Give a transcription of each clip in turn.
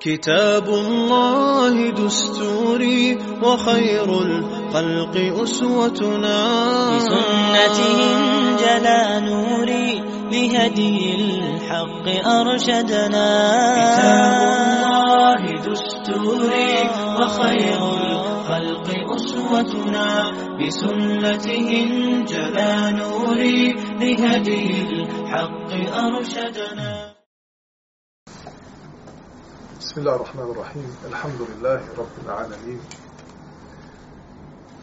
كتاب الله دستوري وخير الخلق أسوتنا. بسنته انجلى نوري بهدي الحق أرشدنا. كتاب الله دستوري وخير الخلق أسوتنا. بسنته انجلى نوري بهدي الحق أرشدنا. بسم الله الرحمن الرحيم. الحمد لله رب العالمين.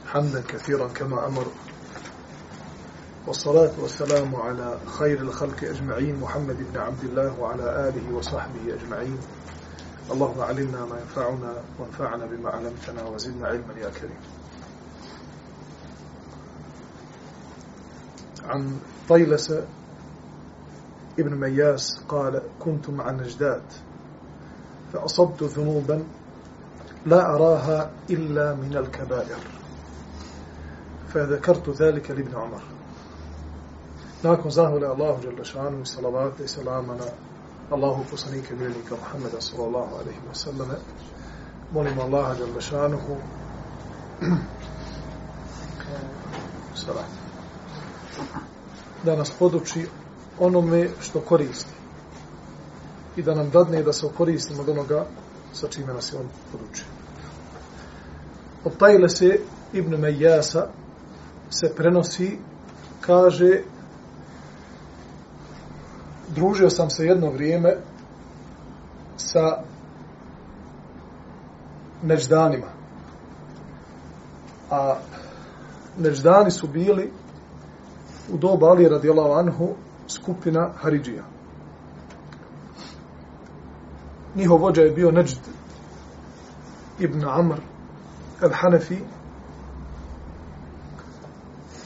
حمدا كثيرا كما أمر. والصلاة والسلام على خير الخلق أجمعين محمد بن عبد الله وعلى آله وصحبه أجمعين. اللهم علمنا ما ينفعنا وانفعنا بما علمتنا وزدنا علما يا كريم. عن طيلس ابن مياس قال كنت مع النجدات. فأصبت ذنوبا لا أراها إلا من الكبائر. فذكرت ذلك لابن عمر. لكن زاه الله جل شأنه صلوات سلامنا. الله فسني كبيرك محمد صلى الله عليه وسلم. ملم الله جل شأنه. سلام da nas podući onome što. I da nam dadne da se koristimo od onoga sa čime nas je on podučio. Od tajle se Ibn Mejasa se prenosi, kaže družio sam se jedno vrijeme sa neždanima. A neždani su bili u doba Ali radijallahu anhu skupina Haridžija. Njihov vođa je bio Neđd ibn Amr al-Hanafi.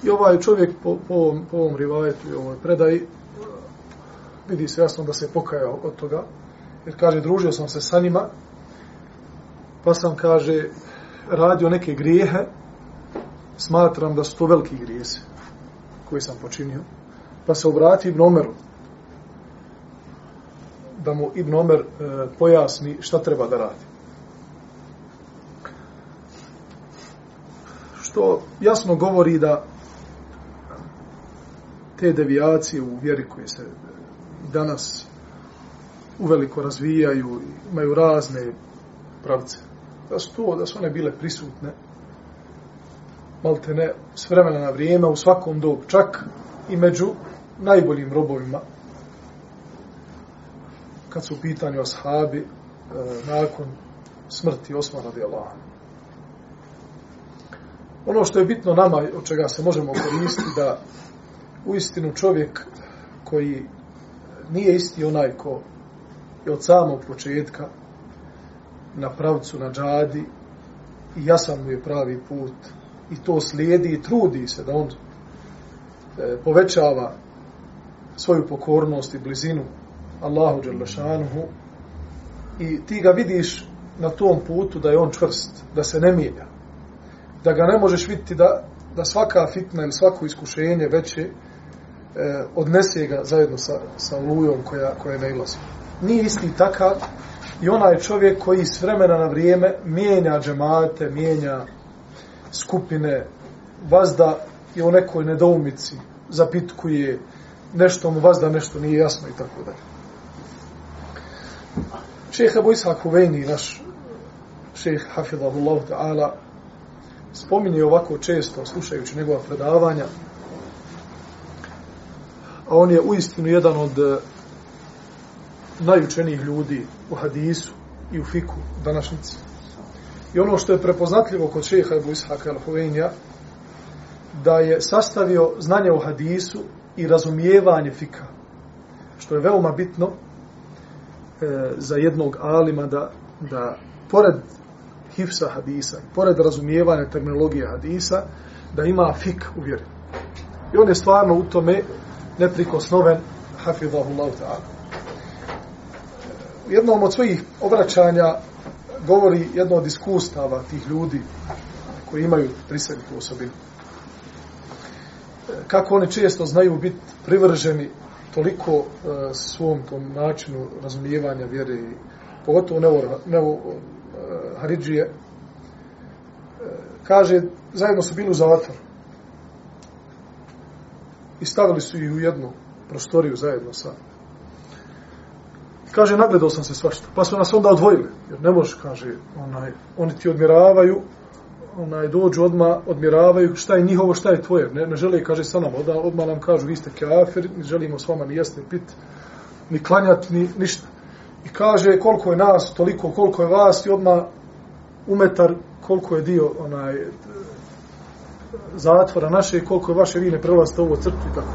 I ovaj čovjek po, po, ovom, po ovom rivajetu i ovoj predaji vidi se jasno da se pokajao od toga. Jer kaže družio sam se sa njima pa sam kaže radio neke grijehe. Smatram da su to veliki grijesi koji sam počinio. Pa se obrati Ibn Omeru da mu Ibn Omer e, pojasni šta treba da radi. Što jasno govori da te devijacije u vjeri koje se danas uveliko razvijaju, imaju razne pravce, da su to, da su one bile prisutne, malte ne, s vremena na vrijeme, u svakom dobu, čak i među najboljim robovima kad su u pitanju ashabi e, nakon smrti Osmana radijallahu Ono što je bitno nama, od čega se možemo koristiti, da u istinu čovjek koji nije isti onaj ko je od samog početka na pravcu, na džadi i jasan mu je pravi put i to slijedi i trudi se da on e, povećava svoju pokornost i blizinu Allahu Đerlešanuhu i ti ga vidiš na tom putu da je on čvrst, da se ne mijenja. Da ga ne možeš vidjeti da, da svaka fitna ili svako iskušenje veće e, odnese ga zajedno sa, sa lujom koja, koja je ilazi. Nije isti takav i onaj čovjek koji s vremena na vrijeme mijenja džemate, mijenja skupine, vazda je u nekoj nedoumici, zapitkuje, nešto mu vazda nešto nije jasno i tako dalje. Šeha Abu Kuveni, naš šeha Hafidahullahu ta'ala, spominje ovako često, slušajući njegova predavanja, a on je uistinu jedan od eh, najučenijih ljudi u hadisu i u fiku današnjici. I ono što je prepoznatljivo kod šeha Abu Ishaq al da je sastavio znanje o hadisu i razumijevanje fika, što je veoma bitno e, za jednog alima da, da pored hifsa hadisa, pored razumijevanja terminologije hadisa, da ima fik u vjeri. I on je stvarno u tome neprikosnoven hafidhahullahu ta'ala. U jednom od svojih obraćanja govori jedno od iskustava tih ljudi koji imaju pri sebi tu osobinu. E, kako oni često znaju biti privrženi toliko uh, svom tom načinu razumijevanja vjere i pogotovo Nevo, Nevo uh, Haridžije, e, kaže, zajedno su bili u zatvoru. I stavili su ih u jednu prostoriju zajedno sa kaže, nagledao sam se svašta. Pa su nas onda odvojili. Jer ne može, kaže, onaj, oni ti odmiravaju, onaj, dođu odma odmiravaju šta je njihovo, šta je tvoje. Ne, ne žele, kaže, sa nama. Odmah, odmah nam kažu, vi ste kafir, ne želimo s vama ni jesti, ni pit, ni klanjati, ni ništa. I kaže, koliko je nas, toliko, koliko je vas, i odmah umetar, koliko je dio, onaj, zatvora naše, koliko je vaše, vi ne prelazite ovo crtu i tako.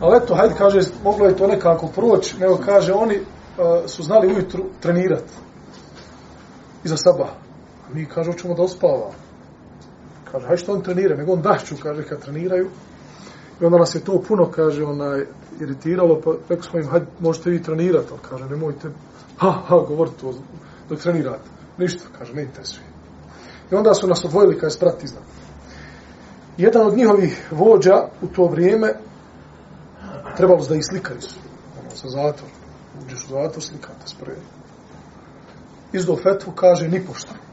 Ali eto, hajde, kaže, moglo je to nekako proći, nego kaže, oni uh, su znali ujutru trenirati. Iza sabaha Mi, kaže, hoćemo da ospava. Kaže, hajde što on trenira, nego on dašću, kaže, kad treniraju. I onda nas je to puno, kaže, onaj, iritiralo, pa rekao smo im, hajde, možete vi trenirati, ali kaže, nemojte, ha, ha, govorite to, dok trenirate. Ništa, kaže, ne interesuje. I onda su nas odvojili, kaže, sprati iznad. Jedan od njihovih vođa u to vrijeme trebalo da ih slikaju su. Ono, sa zatvor. Uđeš u zatvor, slikate spredi. Izdo fetvu, kaže, nipošta.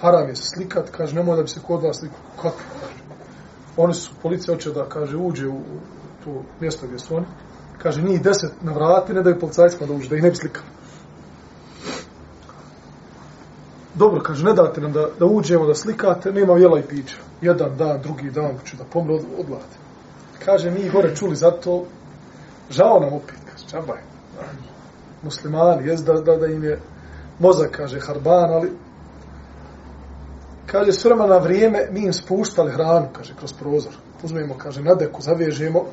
Haram je se slikat, kaže, nemoj da bi se kod vas slikao. Kako? Kaže. Oni su, policija hoće da, kaže, uđe u to mjesto gdje su oni. Kaže, njih deset na vrati, ne daju policajcima da uđe, da ih ne bi slikali. Dobro, kaže, ne date nam da, da uđemo, da slikate, nema jela i pića. Jedan dan, drugi dan, ću da pomre od, odlate kaže, mi gore čuli za to, žao nam opet, kaže, čabaj, muslimani, jes da, da, da im je mozak, kaže, harban, ali, kaže, s na vrijeme, mi im spuštali hranu, kaže, kroz prozor, uzmemo, kaže, na deku, zavežemo,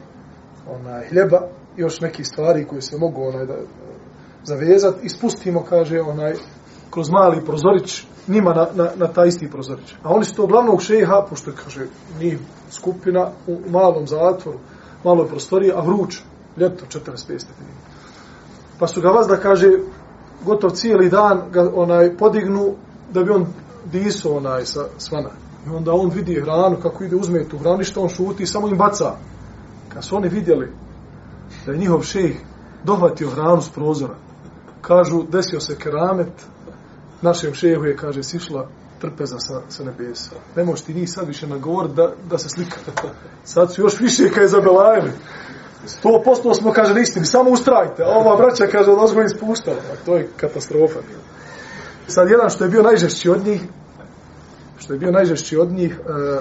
onaj, hljeba, još neki stvari koje se mogu, onaj, da, zavezati, i spustimo, kaže, onaj, kroz mali prozorić, njima na, na, na taj isti prozorić. A oni su to glavnog šeha, pošto kaže, njih skupina u malom zatvoru, maloj prostoriji, a vruć, ljeto, 45 stepeni. Pa su ga vas da kaže, gotov cijeli dan ga onaj podignu da bi on disu onaj sa svana. I onda on vidi hranu, kako ide uzme tu hranu, što on šuti, i samo im baca. Kad su oni vidjeli da je njihov šejh dohvatio hranu s prozora, kažu, desio se keramet, našem šehu je, kaže, sišla trpeza sa, sa nebesa. Ne možeš ti njih sad više nagovor da, da se slika. Sad su još više kaj zabelajili. Sto posto smo, kaže, istini, samo ustrajte. A ova braća, kaže, od ozgo ispuštala. A pa to je katastrofa. Sad, jedan što je bio najžešći od njih, što je bio najžešći od njih, e,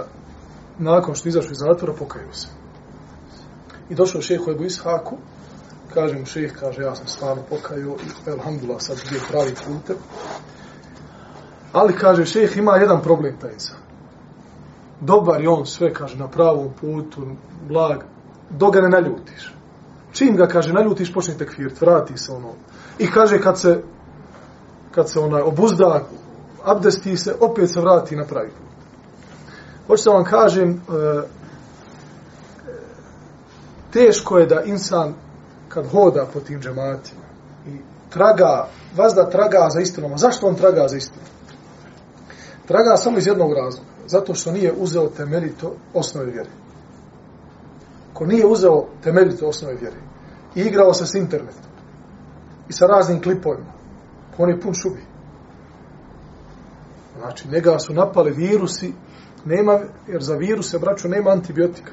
nakon što izašao iz zatvora, pokaju se. I došao šehu Ebu Ishaku, kaže mu šeh, kaže, ja sam stvarno pokaju i, alhamdulillah, sad gdje pravi putem. Ali, kaže, šejh ima jedan problem taj insan. Dobar je on sve, kaže, na pravom putu, blag, dok ga ne naljutiš. Čim ga, kaže, naljutiš, počne tekfirt, vrati se ono. I kaže, kad se, kad se ona obuzda, abdesti se, opet se vrati na pravi put. Hoćete vam kažem, e, teško je da insan, kad hoda po tim džematima, i traga, vazda traga za istinom. Zašto on traga za istinom? Traga samo iz jednog razloga. Zato što nije uzeo temeljito osnove vjere. Ko nije uzeo temeljito osnove vjere i igrao se s internetom i sa raznim klipovima, on je pun šubi. Znači, njega su napali virusi, nema, jer za viruse, braću, nema antibiotika.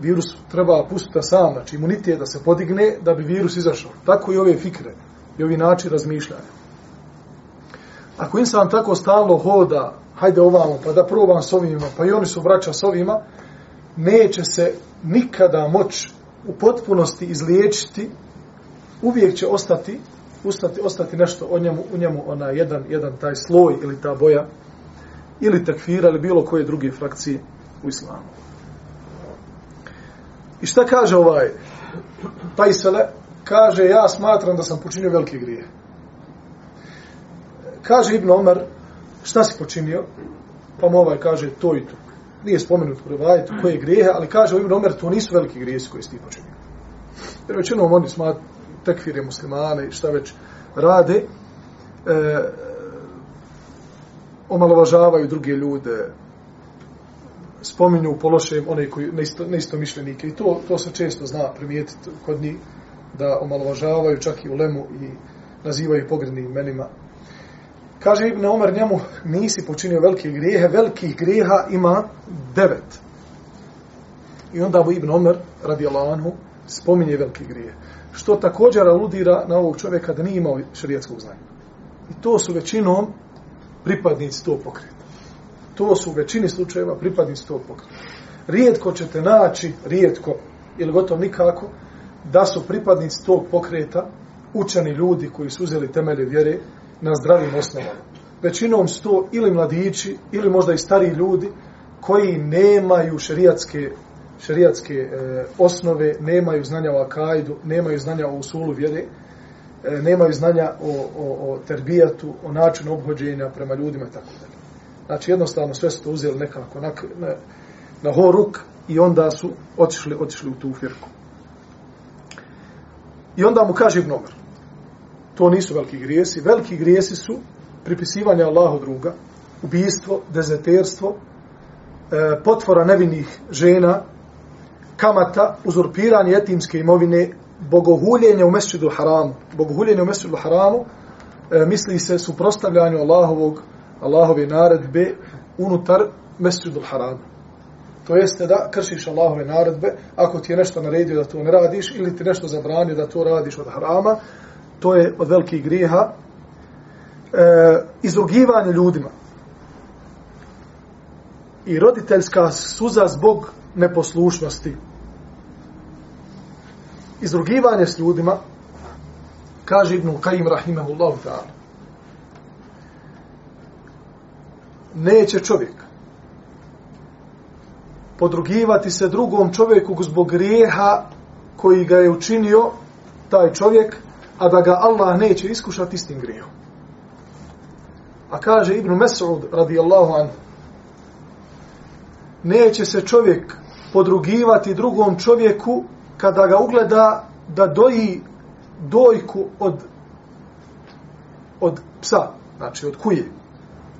Virus treba pustiti sam, znači imunitet da se podigne da bi virus izašao. Tako i ove fikre i ovi način razmišljanja. Ako insan tako stalno hoda, hajde ovamo, pa da probam s ovima, pa i oni su vraća s ovima, neće se nikada moć u potpunosti izliječiti, uvijek će ostati, ustati, ostati nešto o njemu, u njemu ona jedan, jedan taj sloj ili ta boja, ili takfira, ili bilo koje druge frakcije u islamu. I šta kaže ovaj Pajsele? Kaže, ja smatram da sam počinio velike grije. Kaže Ibn Omar, šta si počinio? Pa mu ovaj kaže to i to. Nije spomenut u revajetu koje grijehe, ali kaže Ibn Omar, to nisu veliki grijesi koji si ti počinio. Jer većinom oni smat tekfire muslimane i šta već rade, e, omalovažavaju druge ljude, spominju u lošem one koji neisto, neisto mišljenike. I to, to se često zna primijetiti kod njih, da omalovažavaju čak i ulemu i nazivaju pogrednim imenima. Kaže Ibn Omer njemu, nisi počinio velike grijehe, velikih grijeha ima devet. I onda mu Ibn Omer, radi Anhu, spominje velike grijehe. Što također aludira na ovog čovjeka da nije imao šarijetskog znanja. I to su većinom pripadnici tog pokreta. To su u većini slučajeva pripadnici tog pokreta. Rijetko ćete naći, rijetko, ili gotovo nikako, da su pripadnici tog pokreta učeni ljudi koji su uzeli temelje vjere na zdravim osnovama. Većinom su to ili mladići, ili možda i stari ljudi koji nemaju šerijatske, šerijatske e, osnove, nemaju znanja o akajdu, nemaju znanja o usulu vjere, e, nemaju znanja o, o, o terbijatu, o načinu obhođenja prema ljudima i tako dalje. Znači jednostavno sve su to uzeli nekako na, na, na horuk i onda su otišli, otišli u tu firku. I onda mu kaže Ibn Omer, to nisu veliki grijesi, veliki grijesi su pripisivanje Allahu druga, ubijstvo, dezeterstvo, e, potvora nevinih žena, kamata, uzurpiranje etimske imovine, bogohuljenje u mesčidu haramu. Bogohuljenje u mesčidu haramu e, misli se suprostavljanju Allahovog, Allahove naredbe unutar mesčidu haramu. To jeste da kršiš Allahove naredbe, ako ti je nešto naredio da to ne radiš, ili ti nešto zabranio da to radiš od harama, to je od velikih grijeha. E, izrugivanje ljudima. I roditeljska suza zbog neposlušnosti. Izrugivanje s ljudima, kaže Ibn Qayyim rahimahullahu ta'ala, neće čovjek podrugivati se drugom čovjeku zbog grijeha koji ga je učinio taj čovjek, a da ga Allah neće iskušati istim grijehom. A kaže Ibn Mes'ud radijallahu anhu, neće se čovjek podrugivati drugom čovjeku kada ga ugleda da doji dojku od od psa, znači od kuje.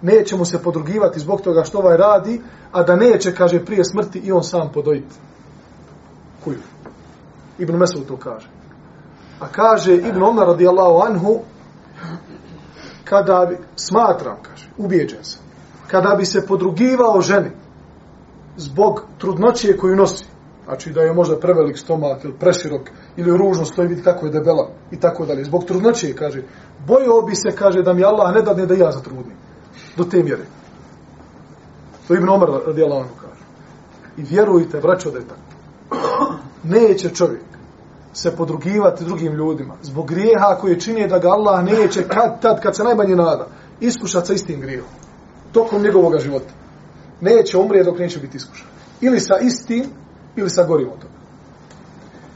Neće mu se podrugivati zbog toga što ovaj radi, a da neće, kaže, prije smrti i on sam podojiti kuju. Ibn Mesud to kaže. A kaže Ibn Omar radijallahu anhu, kada bi, smatram, kaže, ubijeđen sam, kada bi se podrugivao ženi zbog trudnoće koju nosi, znači da je možda prevelik stomak ili preširok ili ružno stoji, vidi kako je debela i tako dalje, zbog trudnoće, kaže, bojao bi se, kaže, da mi Allah ne dadne da ja zatrudnim. Do te mjere. To Ibn Omar radijala ono kaže. I vjerujte, braćo, da je tako. Neće čovjek se podrugivati drugim ljudima zbog grijeha koje čini da ga Allah neće kad, tad, kad se najmanje nada, iskušati sa istim grijehom. Tokom njegovog života. Neće umrijeti dok neće biti iskušan. Ili sa istim, ili sa gorim od toga.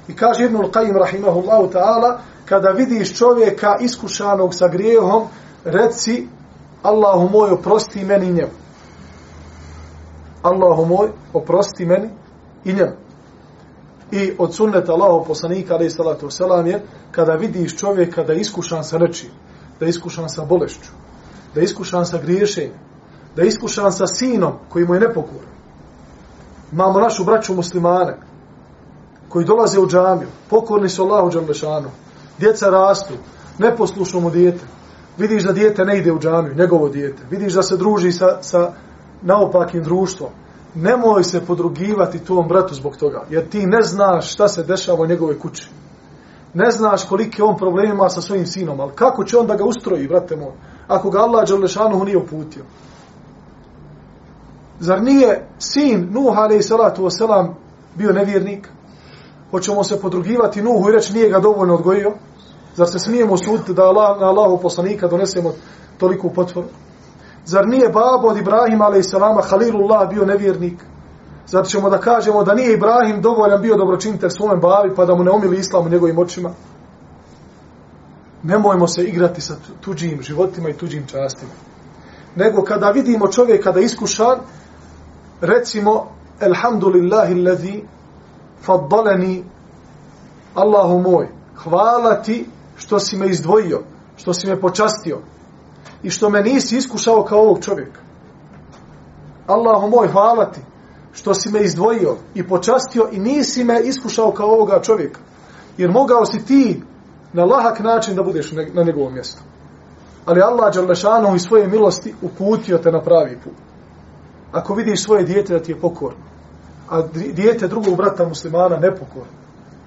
I kaže Ibnul Qajim rahimahullahu ta'ala, kada vidiš čovjeka iskušanog sa grijehom, reci, Allahu moj, oprosti meni njemu. Allahu moj, oprosti meni i njemu. I od sunneta Allahu poslanika, alaih salatu wasalam, je kada vidiš čovjeka da je iskušan sa nečim, da je iskušan sa bolešću, da je iskušan sa griješenjem, da je iskušan sa sinom koji mu je nepokoran. Imamo našu braću muslimane koji dolaze u džamiju, pokorni su Allahu džamlešanu, djeca rastu, neposlušno mu dijete, vidiš da dijete ne ide u džamiju, njegovo dijete, vidiš da se druži sa, sa naopakim društvom, nemoj se podrugivati tom bratu zbog toga, jer ti ne znaš šta se dešava u njegove kući. Ne znaš kolike on problema sa svojim sinom, ali kako će on da ga ustroji, brate moj, ako ga Allah Đalešanuhu nije uputio. Zar nije sin Nuh alaih salatu wasalam bio nevjernik? Hoćemo se podrugivati Nuhu i reći nije ga dovoljno odgojio? Zar se smijemo suditi da Allah, na Allahu poslanika donesemo toliku potvoru? Zar nije babo od Ibrahima a.s. Halilullah bio nevjernik? Zar ćemo da kažemo da nije Ibrahim dovoljan bio dobročinitelj svome bavi pa da mu ne omili islam u njegovim očima? Nemojmo se igrati sa tuđim životima i tuđim častima. Nego kada vidimo čovjeka da iskušan, recimo, Elhamdulillahi lezi faddaleni Allahu moj, hvala ti što si me izdvojio, što si me počastio, i što me nisi iskušao kao ovog čovjeka. Allahu moj, hvala ti što si me izdvojio i počastio i nisi me iskušao kao ovoga čovjeka. Jer mogao si ti na lahak način da budeš na njegovom mjestu. Ali Allah Đalešanu i svoje milosti uputio te na pravi put. Ako vidiš svoje dijete da ti je pokorno, a dijete drugog brata muslimana nepokorno,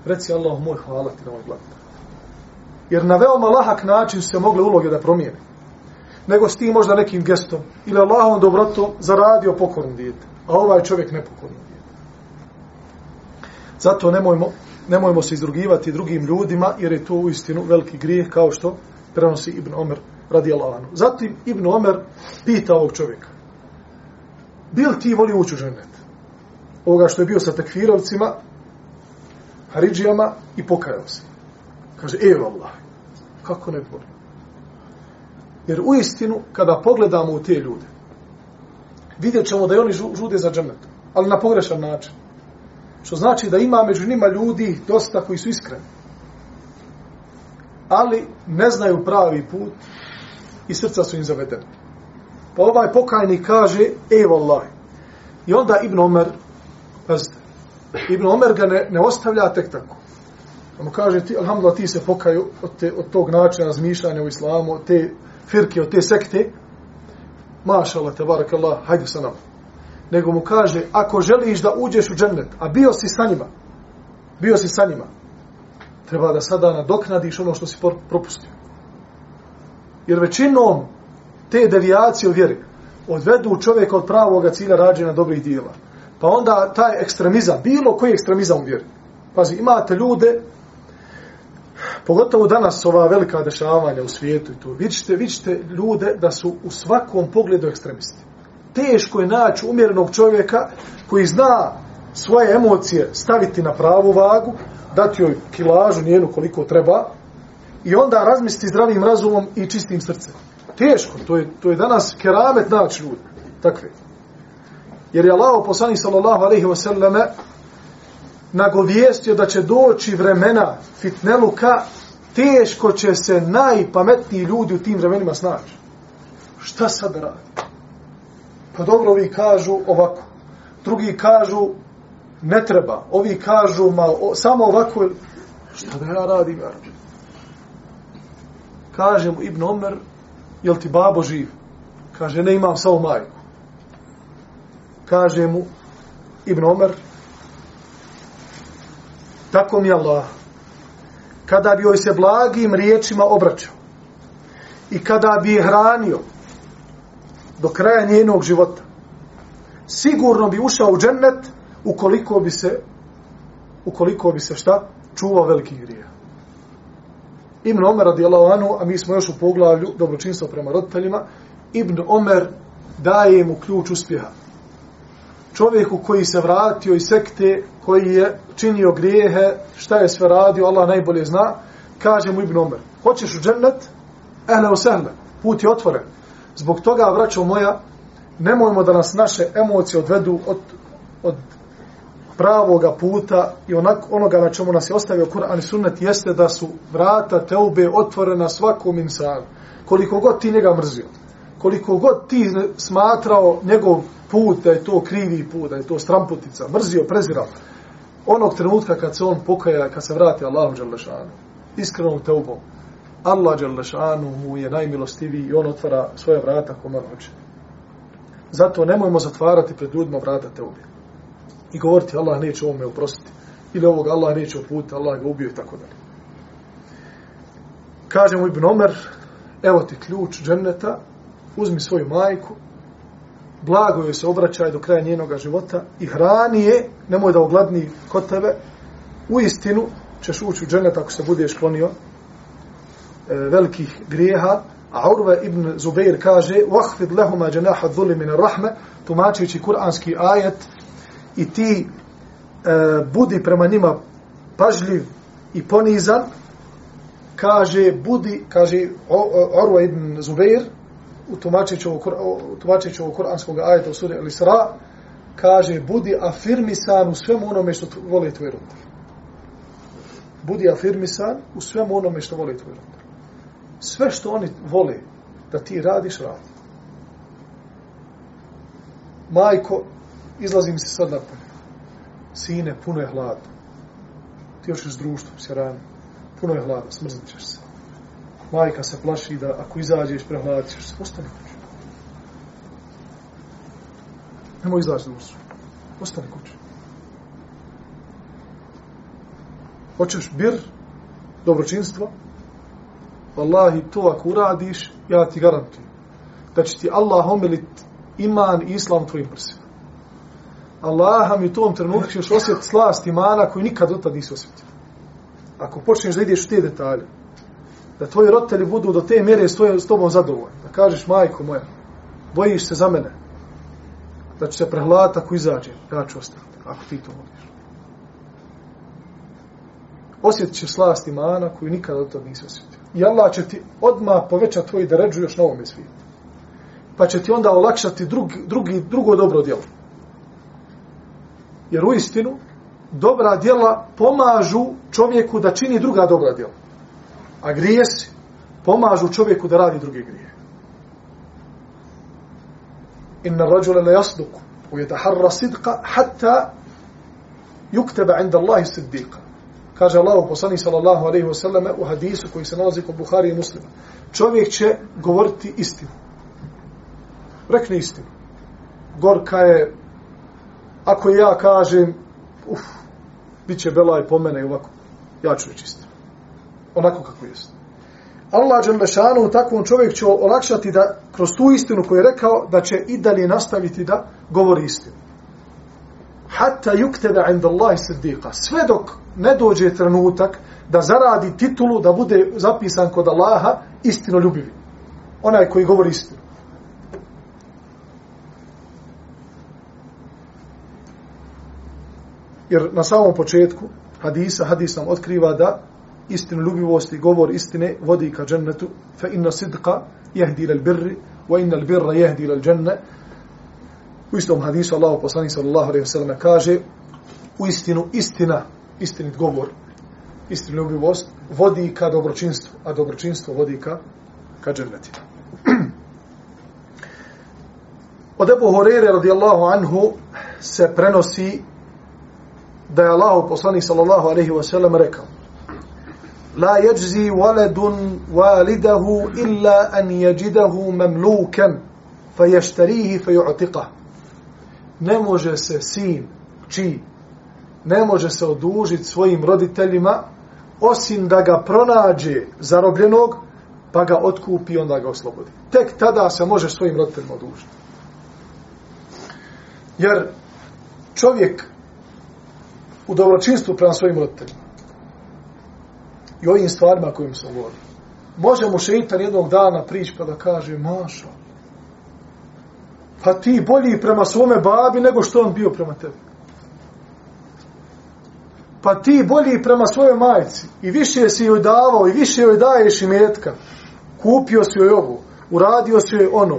reci Allah moj hvala ti na ovoj blagodat. Jer na veoma lahak način se mogle uloge da promijene. Nego s ti možda nekim gestom ili Allahom dobrotom zaradio pokorno dijete. A ovaj čovjek nepokorno dijete. Zato nemojmo, nemojmo se izrugivati drugim ljudima jer je to u istinu veliki grijeh kao što prenosi Ibn Omer radi Allahanu. Zatim Ibn Omer pita ovog čovjeka. Bil ti voli ući u ženet? Ovoga što je bio sa takfirovcima, Haridžijama i pokajao se. Kaže, evo Allah, kako ne voli? Jer u istinu, kada pogledamo u te ljude, vidjet ćemo da i oni žude za džennet, ali na pogrešan način. Što znači da ima među njima ljudi dosta koji su iskreni. Ali ne znaju pravi put i srca su im zavedeni. Pa ovaj pokajnik kaže, evo Allah. I onda Ibn Omer, pazite, Ibn Omer ga ne, ne ostavlja tek tako. On mu kaže, ti, alhamdulillah, ti se pokaju od, te, od tog načina razmišljanja u islamu, od te firke, od te sekte. Maša Allah, te barak Allah, hajde sa nama. Nego mu kaže, ako želiš da uđeš u džennet, a bio si sa njima, bio si sa njima, treba da sada nadoknadiš ono što si propustio. Jer većinom te devijacije u vjeri odvedu čovjeka od pravog cilja rađena dobrih dijela. Pa onda taj ekstremizam, bilo koji ekstremizam u vjeri. Pazi, imate ljude, pogotovo danas ova velika dešavanja u svijetu i to, vidite, vidite ljude da su u svakom pogledu ekstremisti. Teško je naći umjerenog čovjeka koji zna svoje emocije staviti na pravu vagu, dati joj kilažu njenu koliko treba i onda razmisliti zdravim razumom i čistim srcem. Teško, to je, to je danas keramet naći ljudi. Takve. Jer je Allah poslani sallallahu alejhi ve selleme nagovijestio da će doći vremena fitneluka teško će se najpametniji ljudi u tim vremenima snaći. Šta sad radi? Pa dobro, ovi kažu ovako. Drugi kažu ne treba. Ovi kažu ma, o, samo ovako. Šta da ja radim? Ja radim. Kaže mu Ibn Omer, jel ti babo živ? Kaže, ne imam samo majku kaže mu Ibn Omer, tako mi Allah, kada bi joj se blagim riječima obraćao i kada bi je hranio do kraja njenog života, sigurno bi ušao u džennet ukoliko bi se ukoliko bi se šta? Čuvao veliki grija. Ibn Omer radijallahu anu, a mi smo još u poglavlju dobročinstva prema roditeljima, Ibn Omer daje mu ključ uspjeha čovjeku koji se vratio iz sekte, koji je činio grijehe, šta je sve radio, Allah najbolje zna, kaže mu Ibn Omer, hoćeš u džennet? Ehle u put je otvoren. Zbog toga, vraćo moja, nemojmo da nas naše emocije odvedu od, od pravoga puta i onak, onoga na čemu nas je ostavio Kur'an i sunnet jeste da su vrata teube otvorena svakom insanu. Koliko god ti njega mrzio, koliko god ti smatrao njegov put, da je to krivi put, da je to stramputica, mrzio, prezirao. Onog trenutka kad se on pokaja, kad se vrati Allahom Đalešanu, iskrenom teubom, Allah Đalešanu mu je najmilostiviji i on otvara svoje vrata kome hoće. Zato nemojmo zatvarati pred ljudima vrata teube I govoriti Allah neće ovome uprostiti. Ili ovog Allah neće uputiti, Allah ga ubio i tako dalje. Kaže mu Ibn Omer, evo ti ključ dženneta, uzmi svoju majku, blago joj se obraćaj do kraja njenog života i hrani je, nemoj da ogladni kod tebe, u istinu ćeš ući u dženet ako se budeš klonio e, velikih grijeha, a Urve ibn Zubeir kaže وَحْفِدْ لَهُمَا جَنَاحَ الظُّلِ مِنَ الرَّحْمَ tumačujući kuranski ajet i ti e, budi prema njima pažljiv i ponizan kaže budi kaže Orwa ibn Zubeir u tumačeću ovog kuranskog ajeta u suri Al-Isra, kaže, budi afirmisan u svemu onome što voli tvoj roditelj. Budi afirmisan u svemu onome što voli tvoj roditelj. Sve što oni vole da ti radiš, radi. Majko, izlazim se sad napolje. Sine, puno je hladno. Ti još s društvom, se rani. puno je hladno, smrznit ćeš se. Majka se plaši da ako izađeš, prehladit ćeš se. Ostani kući. Nemoj izaći do usu. Ostani kući. Hoćeš bir, dobročinstvo, Wallahi, to ako uradiš, ja ti garantujem da će ti Allah omilit iman i islam tvojim prsima. Allaha mi u tom trenutku ćeš osjetiti slast imana koji nikad dotad tada nisi osjetio. Ako počneš da ideš u te detalje, da tvoji roditelji budu do te mjere stoje s tobom zadovoljni, da kažeš, majko moja, bojiš se za mene, da će se prehlata ako izađe, ja ću ostati, ako ti to voliš. Osjetit će slast imana koju nikad od tada nisi osjetio. I Allah će ti odmah povećati tvoj deređu još na ovome svijetu. Pa će ti onda olakšati drugi, drugi, drugo dobro djelo. Jer u istinu, dobra djela pomažu čovjeku da čini druga dobra djela. A grijesi pomažu čovjeku da radi druge grije. Inna rađule le jasduku u jetaharra sidqa hatta yukteba inda Allahi siddiqa. Kaže Allah poslani sallallahu alaihi wa sallam u hadisu koji se nalazi kod Buhari i muslima. Čovjek će govoriti istinu. Rekne istinu. Gorka je ako ja kažem, uf, bit će belaj po mene i ovako, ja ću reći istinu. Onako kako jest. Allah Đelešanu takvom čovjek će olakšati da kroz tu istinu koju je rekao, da će i dalje nastaviti da govori istinu. Hatta yukteba inda Allahi siddiqa. Sve dok ne dođe trenutak da zaradi titulu da bude zapisan kod Allaha istino ljubivi. Onaj koji govori istinu. Jer na samom početku hadisa, hadis nam otkriva da istinu ljubivosti, govor istine vodi ka džennetu, fa inna sidqa jehdi lal birri, wa inna al birra jehdi lal dženne. U istom hadisu Allah poslani sallallahu alaihi wasallam kaže u istinu istina, istinit govor, istinu ljubivost, vodi ka dobročinstvu, a dobročinstvo vodi ka, ka džennetu. Od Ebu Horeire radijallahu anhu se prenosi da je Allah poslanik sallallahu alejhi ve sellem rekao La yajzi waladun walidahu illa an yajidahu mamlukan fayashtarihi fayu'tiqah Ne može se sin či ne može se odužiti svojim roditeljima osim da ga pronađe zarobljenog pa ga otkupi i onda ga oslobodi. Tek tada se može svojim roditeljima odužiti. Jer čovjek u dobročinstvu prema svojim roditeljima. I ovim stvarima kojim sam govorio. Može mu šeitan jednog dana prići pa da kaže, Maša, pa ti bolji prema svome babi nego što on bio prema tebi. Pa ti bolji prema svojoj majci i više si joj davao i više joj daješ i metka. Kupio si joj ovu, uradio si joj ono.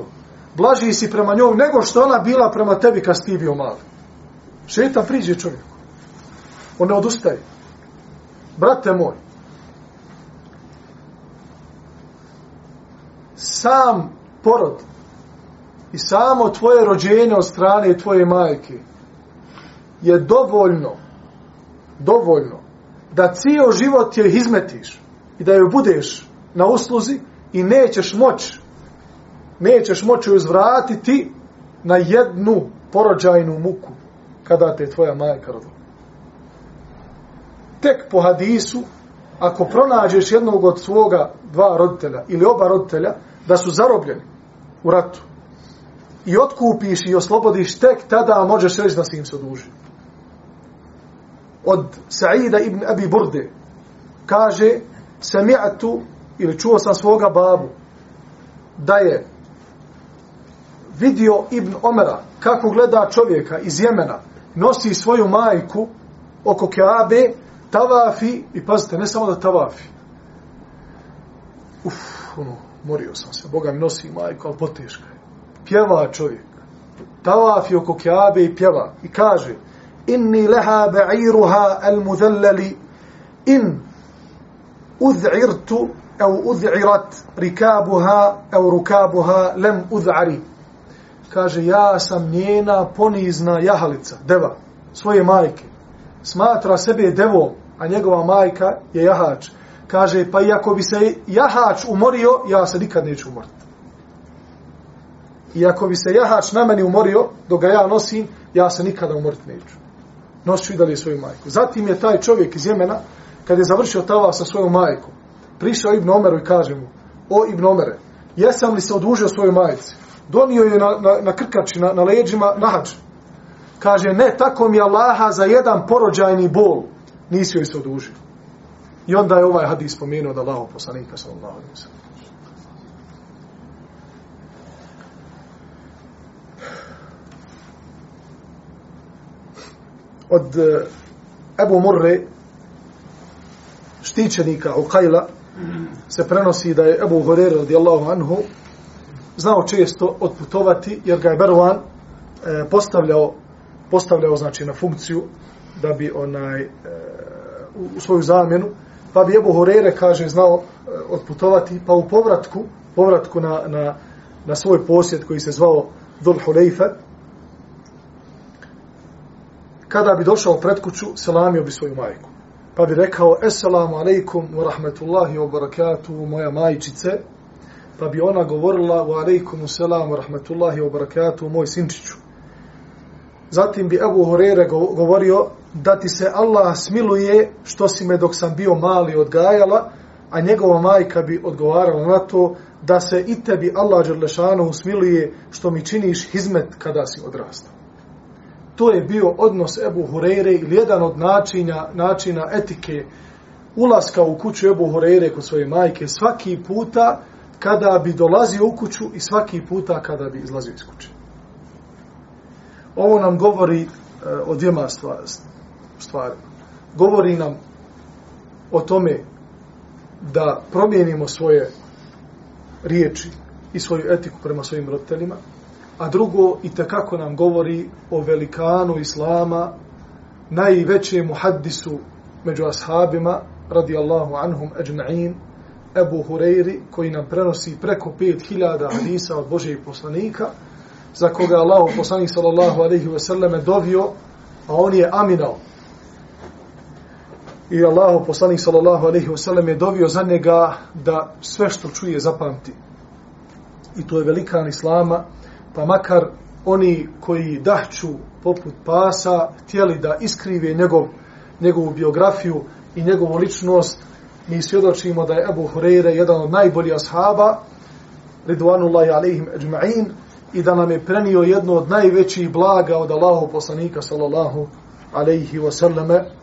Blaži si prema njom nego što ona bila prema tebi kad si ti bio mali. Šeitan priđe čovjeku. On ne odustaje. Brate moj, sam porod i samo tvoje rođenje od strane tvoje majke je dovoljno, dovoljno da cijel život je izmetiš i da joj budeš na usluzi i nećeš moći nećeš moći uzvratiti na jednu porođajnu muku kada te tvoja majka rodila tek po hadisu, ako pronađeš jednog od svoga dva roditelja ili oba roditelja, da su zarobljeni u ratu i otkupiš i oslobodiš, tek tada možeš reći da si im se oduži. Od Sa'ida ibn Abi Burde kaže Sami'atu ili čuo sam svoga babu da je vidio Ibn Omera kako gleda čovjeka iz Jemena nosi svoju majku oko Kaabe tavafi, i pazite, ne samo da tavafi. Uf, ono, morio sam se, Boga mi nosi majko, ali poteška je. Pjeva čovjek. Tavafi oko kjabe i pjeva. I kaže, inni leha ba'iruha al mudallali in ud'irtu au ud'irat rikabuha au rukabuha lem ud'ari. Kaže, ja sam njena ponizna jahalica, deva, svoje majke. Smatra sebe devom, a njegova majka je jahač. kaže, pa iako bi se jahač umorio, ja se nikad neću umoriti. ako bi se jahač na meni umorio, dok ga ja nosim, ja se nikada umoriti neću. Nosit i dalje svoju majku. Zatim je taj čovjek iz Jemena, kad je završio tava sa svojom majkom, prišao Ibn Omeru i kaže mu, o Ibn Omere, jesam li se odužio svojoj majici? Donio je na, na, na krkači, na, na leđima, na hač. Kaže, ne, tako mi Allaha za jedan porođajni bol nisi joj se odužio. I onda je ovaj hadis spomenuo da Allaho poslanika sallallahu alaihi wa Od eh, Ebu Murre, štićenika Uqajla, se prenosi da je Ebu Horer radijallahu anhu znao često otputovati jer ga je Berwan eh, postavljao postavljao znači na funkciju da bi onaj eh, u, u svoju zamjenu pa bi Ebu Horeire, kaže znao e, otputovati pa u povratku povratku na, na, na svoj posjed koji se zvao Dhul Hulejfe kada bi došao pred kuću selamio bi svoju majku. Pa bi rekao Assalamu alaikum wa rahmetullahi wa barakatuhu moja majčice. Pa bi ona govorila wa alaikum selam wa rahmetullahi wa barakatuhu moj sinčiću. Zatim bi Ebu Horere govorio da ti se Allah smiluje što si me dok sam bio mali odgajala a njegova majka bi odgovarala na to da se i tebi Allah Đerlešanu smiluje što mi činiš hizmet kada si odrastao to je bio odnos Ebu Hureyre ili jedan od načina, načina etike ulaska u kuću Ebu Hureyre kod svoje majke svaki puta kada bi dolazio u kuću i svaki puta kada bi izlazio iz kuće. Ovo nam govori uh, o dvijema stvari. Govori nam o tome da promijenimo svoje riječi i svoju etiku prema svojim roditeljima, a drugo i kako nam govori o velikanu islama, najvećem muhaddisu među ashabima, radijallahu anhum ajma'in, Ebu Hureyri, koji nam prenosi preko 5000 hadisa od Božijeg poslanika, za koga Allah poslanik sallallahu alaihi ve selleme dovio, a on je aminao. I Allahu poslanik sallallahu alejhi ve sellem je dovio za njega da sve što čuje zapamti. I to je velikan islama, pa makar oni koji dahću poput pasa htjeli da iskrive njegov, njegovu biografiju i njegovu ličnost, mi svjedočimo da je Ebu Hureyre jedan od najboljih ashaba, ridvanullahi alaihim ajma'in, i da nam je prenio jedno od najvećih blaga od Allahu poslanika sallallahu alaihi wasallame.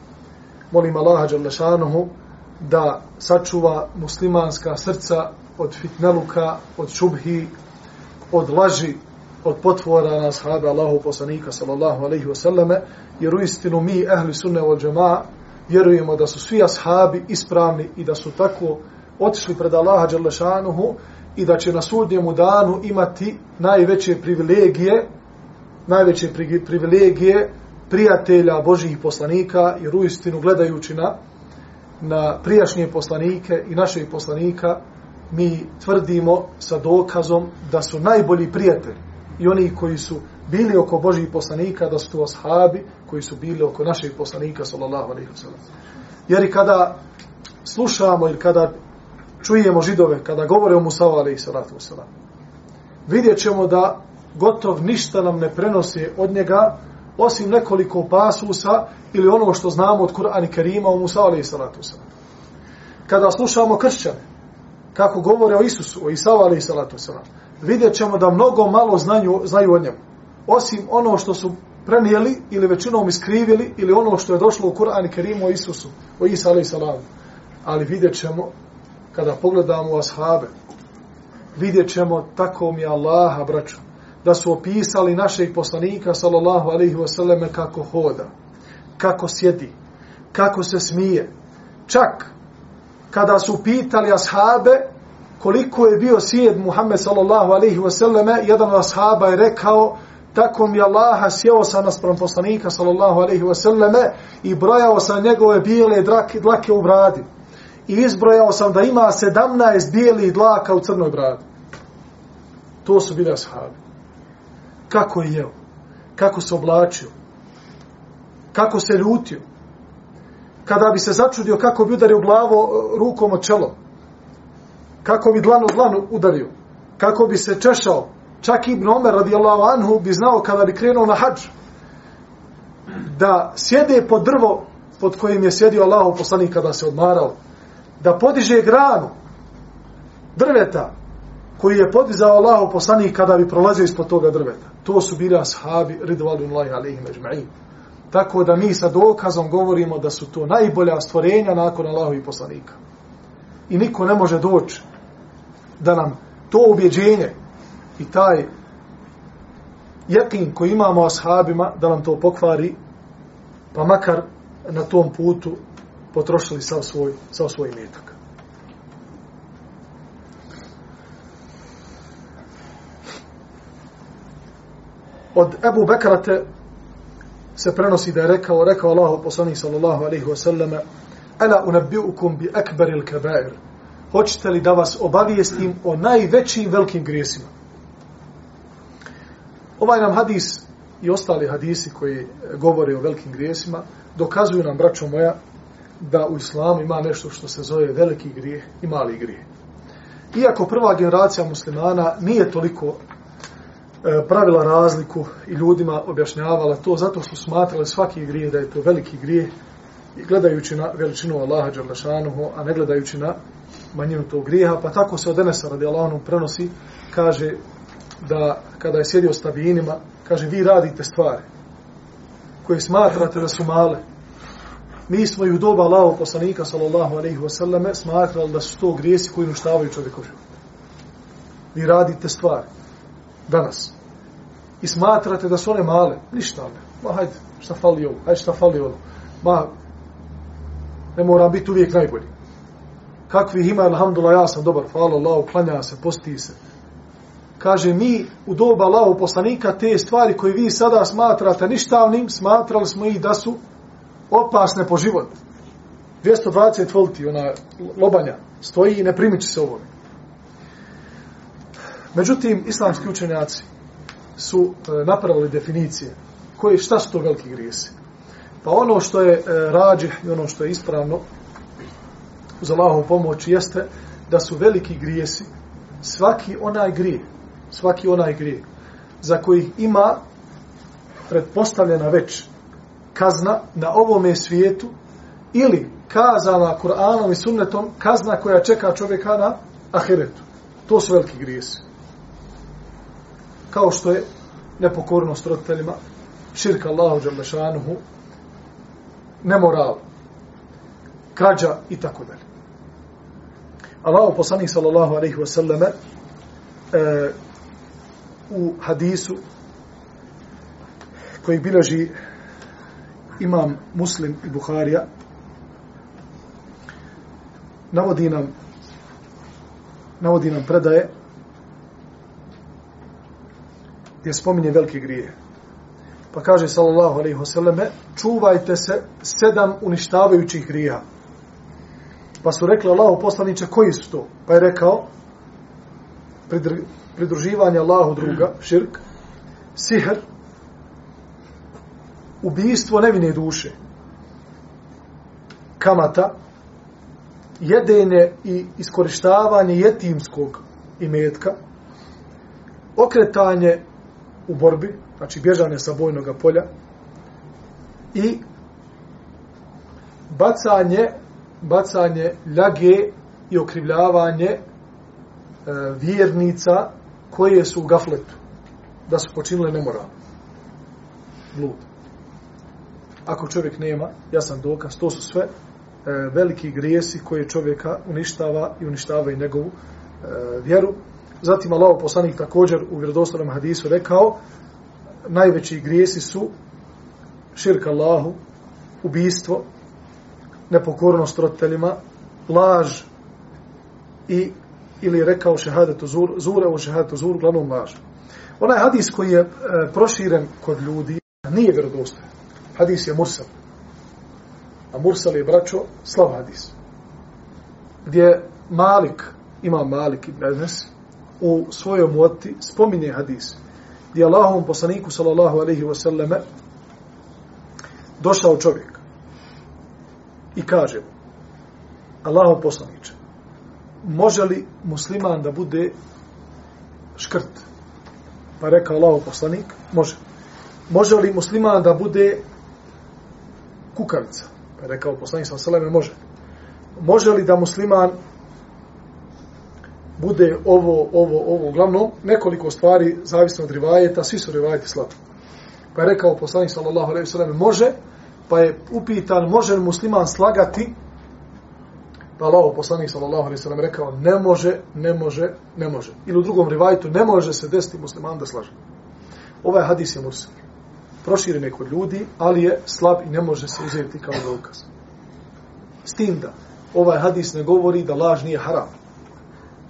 Molim Allaha Đalešanuhu da sačuva muslimanska srca od fitneluka, od šubhi, od laži, od potvora na sahabe Allahu poslanika sallallahu alaihi wasallame, jer u istinu mi, ehli sunne od džema'a, vjerujemo da su svi ashabi ispravni i da su tako otišli pred Allaha Đalešanuhu i da će na sudnjemu danu imati najveće privilegije, najveće privilegije prijatelja Božih poslanika, jer u istinu gledajući na, na prijašnje poslanike i naše poslanika, mi tvrdimo sa dokazom da su najbolji prijatelji i oni koji su bili oko Božih poslanika, da su to ashabi koji su bili oko naših poslanika, sallallahu alaihi wa sallam. Jer i kada slušamo ili kada čujemo židove, kada govore o Musa, alaihi sallatu wa sallam, vidjet ćemo da gotov ništa nam ne prenosi od njega, osim nekoliko pasusa ili ono što znamo od Kur'ana i Kerima o Musa, alaihi salatu wasalam. Kada slušamo kršćane, kako govore o Isusu, o Isa, alaihi salatu wasalam, vidjet ćemo da mnogo malo znaju, znaju o njemu. Osim ono što su prenijeli ili većinom iskrivili ili ono što je došlo u Kur'an i Kerimu o Isusu, o Isa alaih salamu. Ali vidjet ćemo, kada pogledamo ashabe, vidjet ćemo tako mi Allaha, braću, da su opisali našeg poslanika, sallallahu alaihi wasallam, kako hoda, kako sjedi, kako se smije. Čak, kada su pitali ashabe, koliko je bio sjed Muhammed sallallahu alaihi wasallam, jedan od ashaba je rekao, tako mi Allaha sjeo sam naspram poslanika sallallahu alaihi wasallam i brojao sam njegove bijele dlake, dlake u bradi. I izbrojao sam da ima 17 bijelih dlaka u crnoj bradi. To su bili ashabi. Kako je jeo? Kako se oblačio? Kako se ljutio? kada bi se začudio kako bi udario glavo e, rukom od čelo, kako bi dlanu dlanu udario, kako bi se češao, čak Ibn Omer radijallahu anhu bi znao kada bi krenuo na hađ, da sjede pod drvo pod kojim je sjedio Allahov poslanik kada se odmarao, da podiže granu drveta koji je podizao Allahov poslanik kada bi prolazio ispod toga drveta. To su bili ashabi ridvalullahi alaihim ajma'in. Tako da mi sa dokazom govorimo da su to najbolja stvorenja nakon Allahovih poslanika. I niko ne može doći da nam to ubjeđenje i taj jekin koji imamo ashabima da nam to pokvari, pa makar na tom putu potrošili sav svoj, sav svoj metak. Od Ebu Bekrate se prenosi da je rekao, rekao Allahu poslanik sallallahu alaihi wa Ela Ala unabbi'ukum bi akbaril kabair. Hoćete li da vas obavijestim o najvećim velikim grijesima? Ovaj nam hadis i ostali hadisi koji govore o velikim grijesima dokazuju nam, braćo moja, da u islamu ima nešto što se zove veliki grijeh i mali grijeh. Iako prva generacija muslimana nije toliko E, pravila razliku i ljudima objašnjavala to, zato što smatrali svaki grije da je to veliki grije i gledajući na veličinu Allaha Đarlašanuhu, a ne gledajući na manjinu tog grijeha, pa tako se od Enesa radi Allahom prenosi, kaže da kada je sjedio s tabijinima, kaže vi radite stvari koje smatrate da su male. Mi smo i u doba Allahov poslanika sallallahu alaihi wasallam smatrali da su to grijesi koji nuštavaju čovjekov život. Vi radite stvari danas i smatrate da su one male. Ništa ne. Ma hajde, šta fali ovo? Hajde, šta fali ono. Ma, ne mora biti uvijek najbolji. Kakvi ima, alhamdulillah, ja sam dobar, hvala Allah, klanja se, posti se kaže mi u doba Allahov poslanika te stvari koje vi sada smatrate ništavnim, smatrali smo i da su opasne po život. 220 volti, ona lobanja, stoji i ne primiči se ovome. Međutim, islamski učenjaci su e, napravili definicije koje, šta su to veliki grijesi. Pa ono što je e, rađe i ono što je ispravno uz Allahovu pomoć jeste da su veliki grijesi svaki onaj grije svaki onaj grijeh za koji ima pretpostavljena već kazna na ovome svijetu ili kazana Kur'anom i sunnetom kazna koja čeka čovjeka na ahiretu. To su veliki grijesi. Kao što je nepokornost roditeljima, širka Allahu Đalešanuhu, nemoral, krađa i tako dalje. Allahu poslanik sallallahu alaihi wasallame e, u hadisu koji biloži imam muslim i Buharija navodi nam navodi nam predaje gdje spominje velike grije. Pa kaže sallallahu alaihi wasallame čuvajte se sedam uništavajućih grija. Pa su rekli Allahu poslaniče koji su to? Pa je rekao pridruživanje Allahu druga, širk, sihr, ubijstvo nevine duše, kamata, jedenje i iskorištavanje jetimskog imetka, okretanje u borbi, znači bježanje sa bojnog polja, i bacanje, bacanje ljage i okrivljavanje e, vjernica koje su u gafletu, da su počinile nemoral. Blud. Ako čovjek nema, ja sam dokaz, to su sve e, veliki grijesi koje čovjeka uništava i uništava i njegovu e, vjeru. Zatim Allah poslanik također u vjerodostavnom hadisu rekao, najveći grijesi su širk Allahu, ubijstvo, nepokornost roditeljima, laž i ili je rekao šehadetu zur, zure u šehadetu zur, glavnom laž. Onaj hadis koji je e, proširen kod ljudi nije vjerodostojan. Hadis je mursal. A mursal je, braćo, slav hadis. Gdje Malik, ima Malik i Enes, u svojoj moti spominje hadis. Gdje Allahovom poslaniku, sallallahu alaihi wa sallame, došao čovjek. i kaže Allahov poslaniče, može li musliman da bude škrt? Pa rekao Allahov poslanik, može. Može li musliman da bude kukavica? Pa rekao poslanik sa seleme, može. Može li da musliman bude ovo, ovo, ovo, uglavnom, nekoliko stvari, zavisno od rivajeta, svi su rivajeti slabi. Pa je rekao poslanik sallallahu alaihi sallam, može, pa je upitan, može li musliman slagati, pa Allah, poslanik sallallahu alaihi sallam, rekao, ne može, ne može, ne može. Ili u drugom rivajetu, ne može se desiti musliman da slaže. Ovaj hadis je mursal. Proširen je kod ljudi, ali je slab i ne može se uzeti kao dokaz. S tim da, ovaj hadis ne govori da laž nije haram.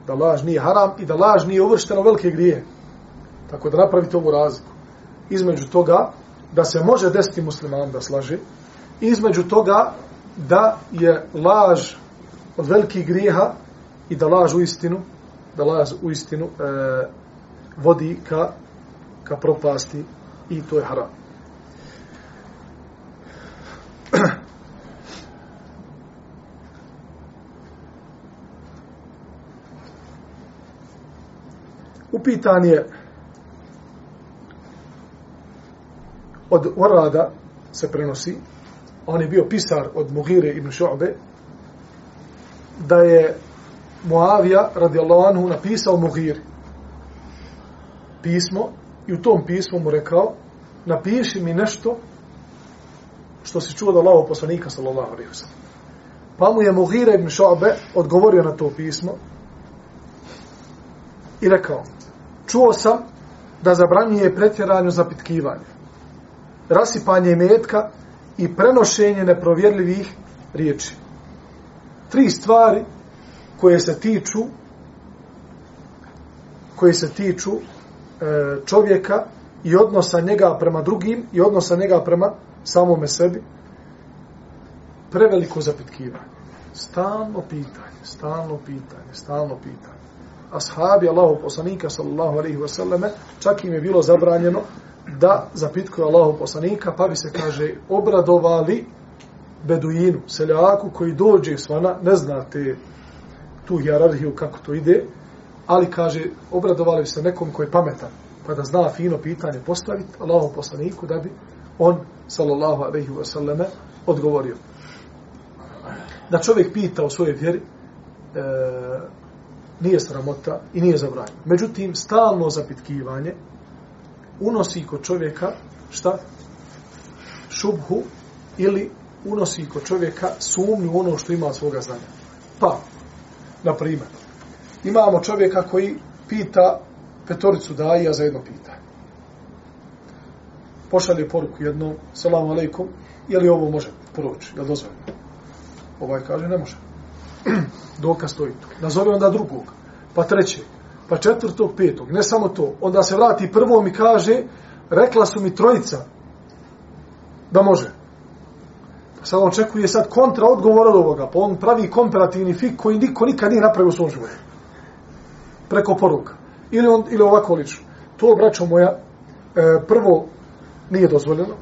Da laž nije haram i da laž nije uvršteno velike grije. Tako da napravite ovu razliku između toga da se može desiti musliman da slaže i između toga da je laž od velikih grijeha i da laž u istinu da laž u istinu e, vodi ka, ka propasti i to je haram. Upitan je od Orada se prenosi, on je bio pisar od Mughire ibn Šobe, da je Muavija radijallahu anhu napisao Mugiri pismo i u tom pismu mu rekao napiši mi nešto što se čuo da lavo poslanika sallallahu alaihi wa Pa mu je Mughire ibn Šu'be odgovorio na to pismo i rekao čuo sam da zabranjuje pretjeranju zapitkivanje rasipanje metka i prenošenje neprovjerljivih riječi. Tri stvari koje se tiču koje se tiču e, čovjeka i odnosa njega prema drugim i odnosa njega prema samome sebi preveliko zapitkivanje. Stalno pitanje, stalno pitanje, stalno pitanje. Ashabi Allahu poslanika sallallahu alaihi ve selleme čak im je bilo zabranjeno da zapitkuju Allahu poslanika, pa bi se, kaže, obradovali beduinu, seljaku koji dođe svana, ne znate tu hijerarhiju kako to ide, ali, kaže, obradovali se nekom koji je pametan, pa da zna fino pitanje postaviti Allahu poslaniku, da bi on, sallallahu alaihi ve selleme odgovorio. Da čovjek pita o svojoj vjeri, e, nije sramota i nije zabranjeno. Međutim, stalno zapitkivanje, unosi kod čovjeka šta? Šubhu ili unosi kod čovjeka sumnju ono što ima svoga znanja. Pa, na primjer, imamo čovjeka koji pita petoricu daja za jedno pitanje. Pošalje poruku jednom, salamu alaikum, je li ovo može proći, je li dozvoljeno? Ovaj kaže, ne može. Dokaz stoji. Nazove onda drugog, pa trećeg, pa četvrtog, petog, ne samo to. Onda se vrati prvom i kaže, rekla su mi trojica da može. Pa sad on čekuje sad kontra odgovor od ovoga, pa on pravi komparativni fik koji niko nikad nije napravio u svom životu. Preko poruka. Ili, on, ili ovako lično. To, braćo moja, e, prvo nije dozvoljeno.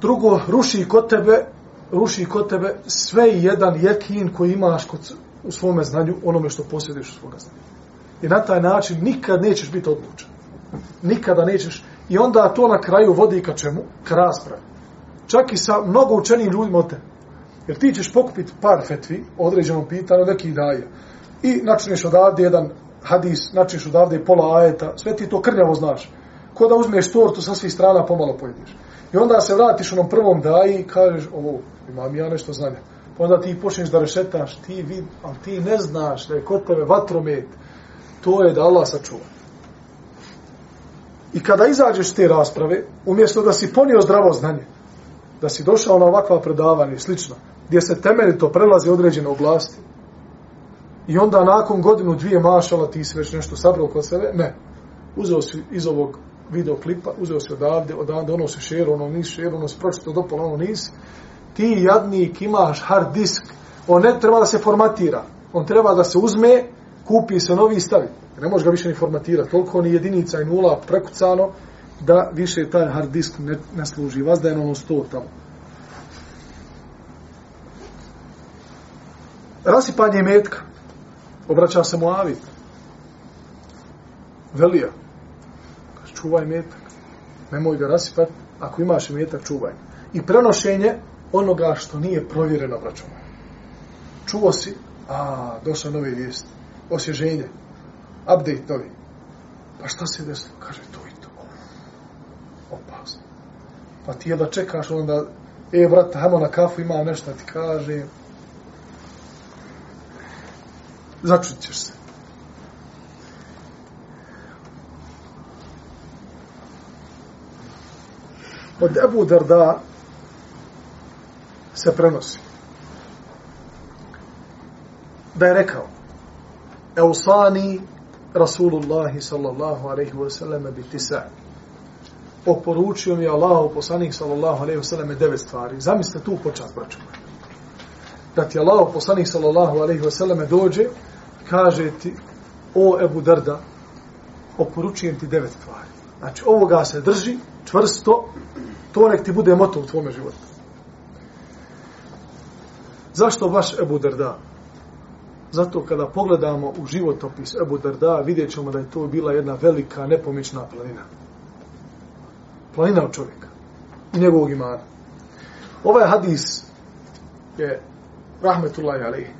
Drugo, ruši kod tebe, ruši kod tebe sve jedan jekin koji imaš kod, u svome znanju, onome što posjediš u svoga znanja. I na taj način nikad nećeš biti odlučen. Nikada nećeš. I onda to na kraju vodi ka čemu? Ka raspravi. Čak i sa mnogo učenim ljudima od tebe. Jer ti ćeš pokupiti par fetvi određeno određenom pitanju nekih daje. I načineš odavde jedan hadis, načineš odavde pola ajeta, sve ti to krnjavo znaš. Ko da uzmeš tortu sa svih strana pomalo pojediš. I onda se vratiš onom prvom daji i kažeš, ovo, imam ja nešto znanja. Pa onda ti počneš da rešetaš, ti vid, ali ti ne znaš da je kod tebe vatromet, to je da Allah sačuva. I kada izađeš te rasprave, umjesto da si ponio zdravo znanje, da si došao na ovakva predavanja i slično, gdje se temeljito prelazi određene oblasti, i onda nakon godinu, dvije mašala, ti si već nešto sabrao kod sebe, ne. Uzeo si iz ovog videoklipa, uzeo si odavde, odavde, ono se šero, ono nisi šero, ono se pročito dopolo, ono nisi. Ti, jadnik, imaš hard disk, on ne treba da se formatira, on treba da se uzme, kupi se novi i stavi. Ne može ga više ni formatirati. Toliko ni jedinica i nula prekucano da više taj hard disk ne, ne služi. Vas da je ono sto tamo. Rasipanje metka. Obraća se Moavi, Velija. Čuvaj metak. Nemoj ga rasipati. Ako imaš metak, čuvaj. I prenošenje onoga što nije provjereno, braćo. Čuo si, a, došla nove vijesti. Osježenje. Update novi. Pa šta se desilo? Kaže, to i to. Opasno. Pa ti je da čekaš onda, e, brate, hajmo na kafu, imam nešto ti kaže. Začut ćeš se. Od Ebu Darda se prenosi. Da je rekao, Eusani Rasulullahi sallallahu alaihi wa sallam bi tisa. Oporučio mi Allahu poslanik sallallahu alaihi wa sallam devet stvari. Zamislite tu počas, braću Da ti Allahu poslanik sallallahu alaihi wa sallam dođe, kaže ti, o Ebu Darda, oporučujem ti devet stvari. Znači, ovoga se drži čvrsto, to nek ti bude moto u tvome životu. Zašto baš Ebu Darda? Zato kada pogledamo u životopis Ebu Darda, vidjet ćemo da je to bila jedna velika, nepomična planina. Planina od čovjeka i njegovog imana. Ovaj hadis je rahmetullahi alaihi.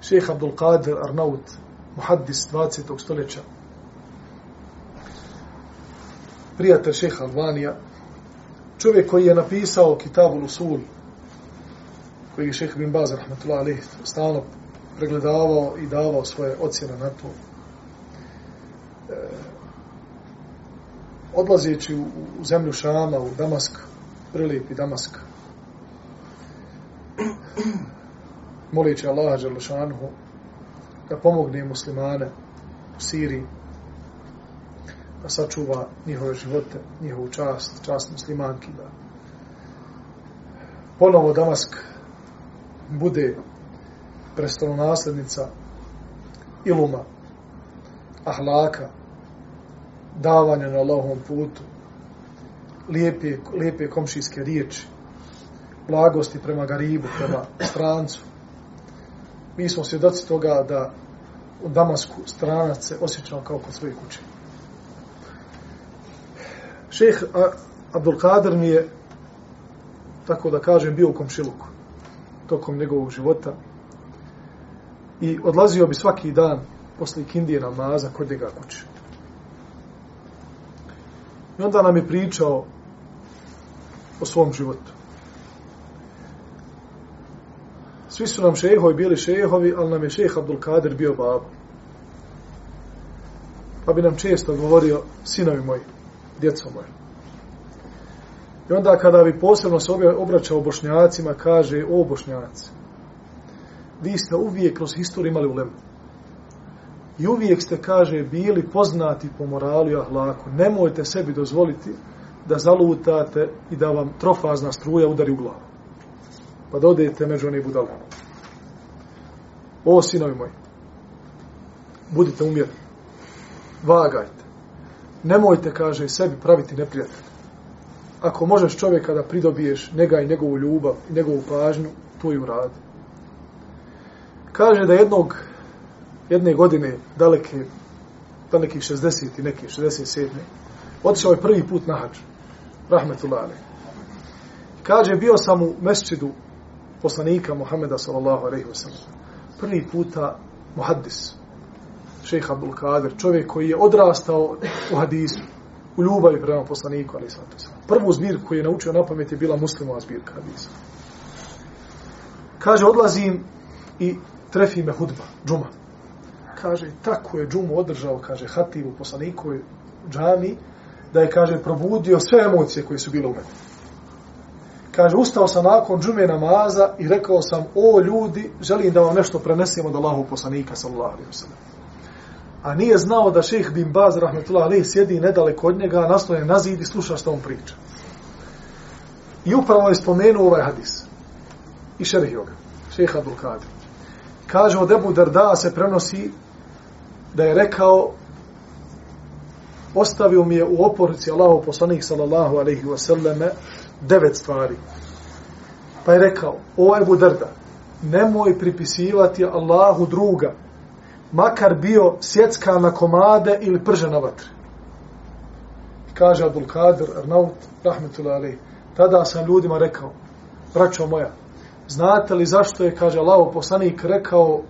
Šejh Abdul Qadir Arnaut, muhaddis 20. stoljeća, prijatelj šeha Albanija, čovjek koji je napisao Kitabu Lusul, koji je šeheh Bin Baz, rahmetullahi alaihi, stalno pregledavao i davao svoje ocjene na to. E, odlazeći u, u zemlju Šama, u Damask, prilijepi Damask, molići Allaha Đalešanuhu da pomogne muslimane u Siriji, da sačuva njihove živote, njihovu čast, čast muslimanki, da ponovo Damask bude prestolonaslednica iluma, ahlaka, davanja na Allahovom putu, lijepe, lijepe komšijske riječi, blagosti prema garibu, prema strancu. Mi smo svjedoci toga da u Damasku stranac se osjećao kao kod svoje kuće. Šeh Abdul Kader mi je, tako da kažem, bio u komšiluku tokom njegovog života, i odlazio bi svaki dan posle kindije namaza kod njega kuće. I onda nam je pričao o svom životu. Svi su nam šehovi bili šehovi, ali nam je šeh Abdul Kadir bio babo. Pa bi nam često govorio, sinovi moji, djeco moje. I onda kada bi posebno se obraćao bošnjacima, kaže, o bošnjaci, vi ste uvijek kroz historiju imali ulemu. I uvijek ste, kaže, bili poznati po moralu i ahlaku. Nemojte sebi dozvoliti da zalutate i da vam trofazna struja udari u glavu. Pa dodajete među onih budale. O, sinovi moji, budite umjerni. Vagajte. Nemojte, kaže, sebi praviti neprijatelje. Ako možeš čovjeka da pridobiješ njega i njegovu ljubav i njegovu pažnju, to i uradi. Kaže da jednog, jedne godine, daleke, dalekih 60 i neke, 67. Otišao je prvi put na hađ. Rahmetullahi. Kaže, bio sam u mesčidu poslanika Muhammeda sallallahu alaihi wa sallam. Prvi puta muhaddis, šejh Abdul Kader, čovjek koji je odrastao u hadisu, u ljubavi prema poslaniku, ali sam Prvu zbirku koju je naučio na pamet je bila muslimova zbirka hadisa. Kaže, odlazim i trefi me hudba, džuma. Kaže, tako je džumu održao, kaže, hativu poslaniku džami, da je, kaže, probudio sve emocije koje su bile u meni. Kaže, ustao sam nakon džume namaza i rekao sam, o ljudi, želim da vam nešto prenesem od Allahu poslanika, sallallahu alaihi wa A nije znao da šeh bin Baz, rahmetullah alaihi, sjedi nedaleko od njega, naslonjen na zid i sluša što on priča. I upravo je spomenuo ovaj hadis. I šerhio ga. Šeha Abdul Kadir kaže od Ebu Darda se prenosi da je rekao ostavio mi je u oporici Allahu poslanik sallallahu alaihi wasallame devet stvari. Pa je rekao, o Ebu Darda, nemoj pripisivati Allahu druga, makar bio sjecka na komade ili prže na vatri. Kaže Abdul Kadir Arnaut, rahmetullahi alaih, tada sam ljudima rekao, braćo moja, znate li zašto je, kaže Allaho poslanik rekao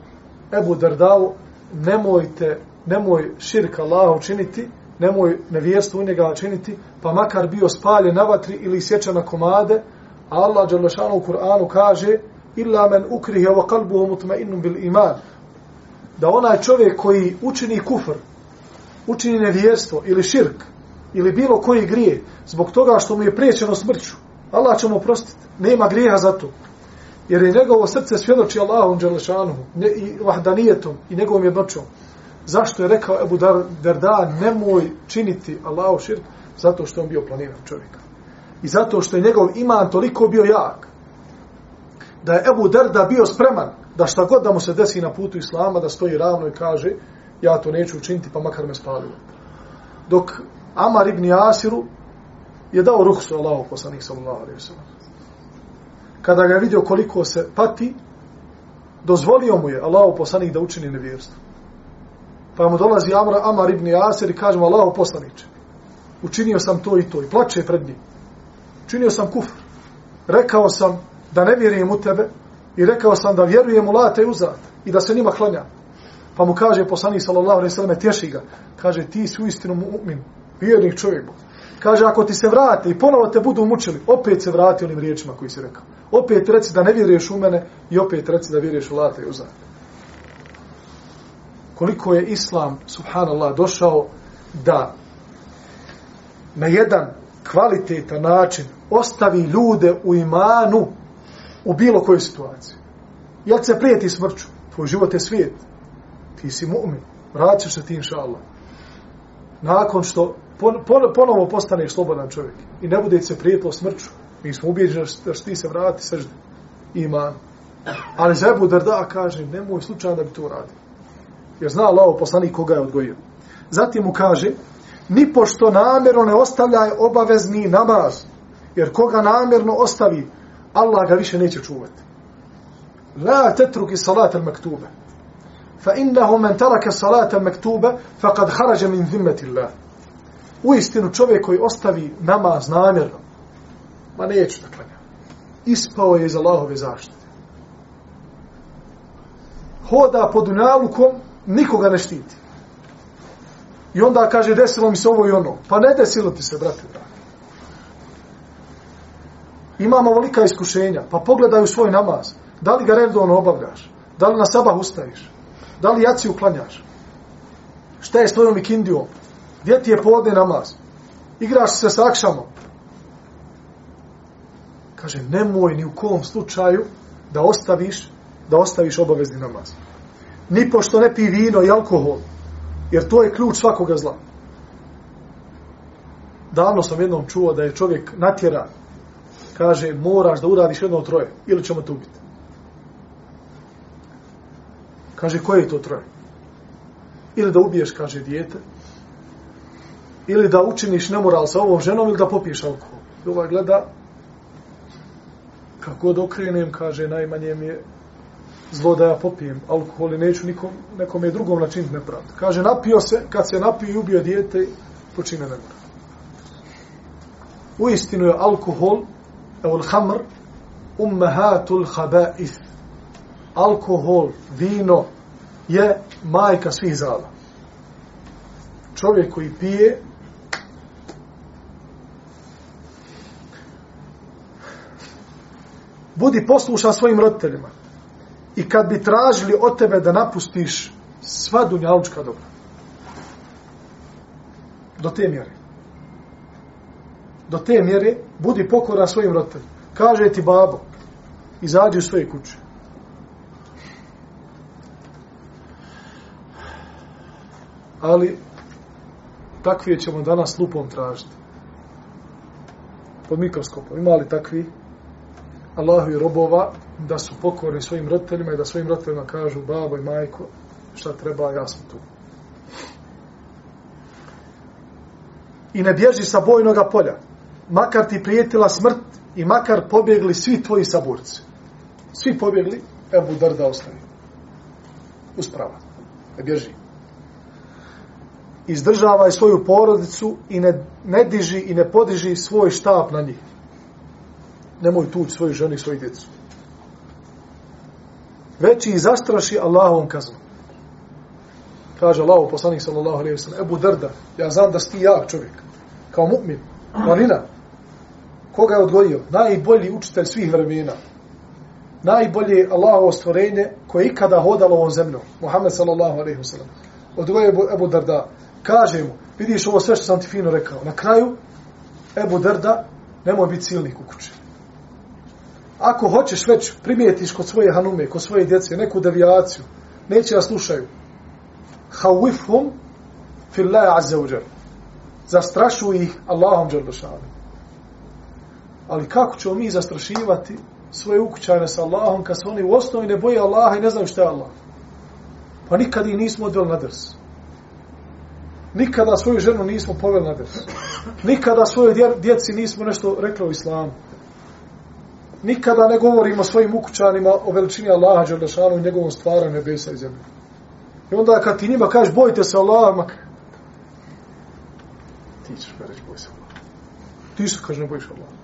Ebu Dardau, nemojte, nemoj širka Allah činiti, nemoj nevjerstvo u njega činiti, pa makar bio spaljen na vatri ili sjeća na komade, Allah Đalešanu u Kur'anu kaže, illa men ukrihe wa kalbuhu mutmainnum bil iman, da onaj čovjek koji učini kufr, učini nevjerstvo ili širk, ili bilo koji grije, zbog toga što mu je priječeno smrću, Allah će mu oprostiti. Nema grijeha za to. Jer je njegovo srce svjedoči Allahom Đelešanu i vahdanijetom i njegovom jednoćom. Zašto je rekao Ebu Darda nemoj činiti Allahu širk? Zato što on bio planiran čovjek. I zato što je njegov iman toliko bio jak. Da je Ebu Darda bio spreman da šta god da mu se desi na putu Islama, da stoji ravno i kaže ja to neću učiniti pa makar me spalilo. Dok Amar ibn Asiru je dao ruhsu Allahu poslanik sallallahu alejhi ve sellem. Kada ga vidio koliko se pati, dozvolio mu je Allahu poslanik da učini nevjerstvo. Pa mu dolazi Amr, Amar ibn Asir i kaže mu Allahu poslaniče, učinio sam to i to i plače pred njim. Učinio sam kufr. Rekao sam da ne vjerujem u tebe i rekao sam da vjerujem u late i uzat i da se njima klanja. Pa mu kaže poslanik sallallahu alejhi ve selleme tješi ga. Kaže ti si uistinu mu'min, vjernik čovjek. Kaže, ako ti se vrati i ponovo te budu mučili, opet se vrati onim riječima koji si rekao. Opet reci da ne vjeruješ u mene i opet reci da vjeruješ u late uzat. Koliko je Islam, subhanallah, došao da na jedan kvalitetan način ostavi ljude u imanu u bilo kojoj situaciji. Jel se prijeti smrću? Tvoj život je svijet. Ti si mu'min. Vraćaš se ti, inša Allah. Nakon što pon, pon, ponovo postaneš slobodan čovjek i ne bude se prijetilo smrću. Mi smo ubijeđeni da što ti se vrati sržde. Iman. Ali za Ebu Darda kaže, nemoj slučajno da bi to uradio. Jer zna Allah poslanik koga je odgojio. Zatim mu kaže, ni pošto namjerno ne ostavljaj obavezni namaz, jer koga namjerno ostavi, Allah ga više neće čuvati. La tetruki salat al maktube. Fa innahu men taraka salat al maktube, fa kad harađa min zimmeti Allah u istinu čovjek koji ostavi namaz namjerno, ma neću da klanja. Ispao je iz Allahove zaštite. Hoda pod unalukom, nikoga ne štiti. I onda kaže, desilo mi se ovo i ono. Pa ne desilo ti se, brate, brate. Imamo velika iskušenja, pa pogledaj u svoj namaz. Da li ga redovno obavljaš? Da li na sabah ustaviš? Da li jaci uklanjaš? Šta je s tvojom ikindijom? Gdje ti je podne namaz? Igraš se s akšamom. Kaže, nemoj ni u kom slučaju da ostaviš, da ostaviš obavezni namaz. Ni pošto ne pi vino i alkohol, jer to je ključ svakoga zla. Davno sam jednom čuo da je čovjek natjera, kaže, moraš da uradiš jedno troje, ili ćemo te ubiti. Kaže, koje je to troje? Ili da ubiješ, kaže, dijete, ili da učiniš nemoral sa ovom ženom ili da popiješ alkohol. I ovaj gleda kako god okrenem, kaže, najmanje mi je zlo da ja popijem alkohol i neću nikom, nekom je drugom načiniti nepravdu. Kaže, napio se, kad se napio i ubio dijete, počine nemoral. U istinu je alkohol, evo l'hamr, ummehatul habaith. Alkohol, vino, je majka svih zala. Čovjek koji pije, budi poslušan svojim roditeljima. I kad bi tražili od tebe da napustiš sva dunjalučka dobra. Do te mjere. Do te mjere budi pokora svojim roditeljima. Kaže ti babo, izađi u svoje kuće. Ali takvije ćemo danas lupom tražiti. Pod mikroskopom. Ima li takvi? Allahu i robova da su pokorni svojim roditeljima i da svojim roditeljima kažu babo i majko šta treba, ja sam tu. I ne bježi sa bojnog polja. Makar ti prijetila smrt i makar pobjegli svi tvoji saborci. Svi pobjegli Ebu Darda ostavi. Usprava. Ne bježi. Izdržavaj svoju porodicu i ne, ne diži i ne podiži svoj štap na njih. Nemoj tući svoju ženu i svoju djecu. Već i zastraši Allahovom kaznom. Kaže Allah, poslanik sallallahu alaihi wa sallam, Ebu Darda, ja znam da si ti jak čovjek, kao mu'min, marina, Koga je odgojio? Najbolji učitelj svih vremena najbolje Allahovo stvorenje koje je ikada hodalo ovom zemljom. Muhammed sallallahu alaihi wa Odgojio Odgoje Ebu, Darda. Kaže mu, vidiš ovo sve što sam ti fino rekao. Na kraju, Ebu Darda, nemoj biti silnik u kući. Ako hoćeš već primijetiš kod svoje hanume, kod svoje djece, neku devijaciju, neće da slušaju. Hawifhum fillahi azza wa. Zastrašuj ih Allahom dželdošanu. Ali kako ćemo mi zastrašivati svoje ukućane sa Allahom, kad se oni u osnovi ne boje Allaha i ne znaju šta je Allah. Pa nikad ih nismo odveli na drs. Nikada svoju ženu nismo poveli na drs. Nikada svoje djeci nismo nešto rekli o islamu. Nikada ne govorimo svojim ukućanima o veličini Allaha, Đerdašanu i njegovom stvaranju nebesa i zemlje. I onda kad ti njima kažeš bojite se Allaha, mak... ti ćeš me reći boj se Allaha. Ti su kaže ne bojiš Allaha.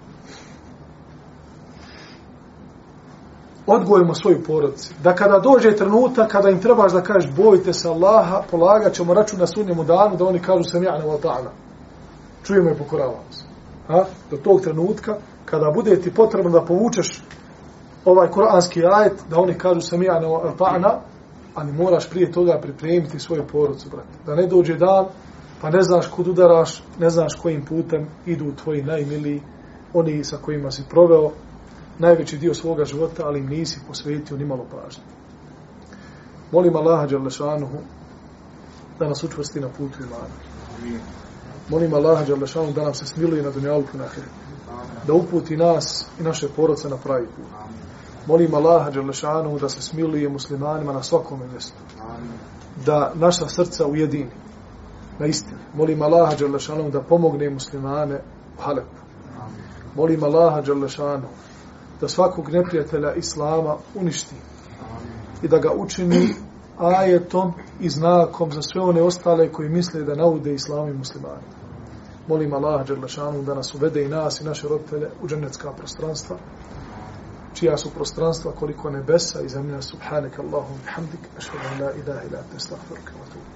Odgojimo svoju porodicu. Da kada dođe trenutak, kada im trebaš da kažeš bojite se Allaha, polagat ćemo račun na sunnjemu danu, da oni kažu sam ja ne vatana. Čujemo i pokoravamo se. Ha? Do tog trenutka, kada bude ti potrebno da povučeš ovaj koranski ajet, da oni kažu sam ja ne vatana, ali moraš prije toga pripremiti svoju porodicu, brate. Da ne dođe dan, pa ne znaš kud udaraš, ne znaš kojim putem idu tvoji najmiliji, oni sa kojima si proveo najveći dio svoga života, ali im nisi posvetio ni malo pažnje. Molim Allaha Đalešanuhu da nas učvrsti na putu imana. Molim Allaha Đalešanuhu da nam se smiluje na dunjalku na hiru. Da uputi nas i naše porodce na pravi put. Molim Allaha Đalešanuhu da se smiluje muslimanima na svakom mjestu. Da naša srca ujedini na istini. Molim Allaha Đalešanuhu da pomogne muslimane u Halepu. Molim Allaha Đalešanuhu da svakog neprijatelja Islama uništi i da ga učini ajetom i znakom za sve one ostale koji misle da naude Islamu i muslimani. Molim Allah Đerlešanu da nas uvede i nas i naše roditelje u dženecka prostranstva, čija su prostranstva koliko nebesa i zemlja subhanak Allahum bihamdik, ašhedan la ilaha ila te stahfirka wa tubu.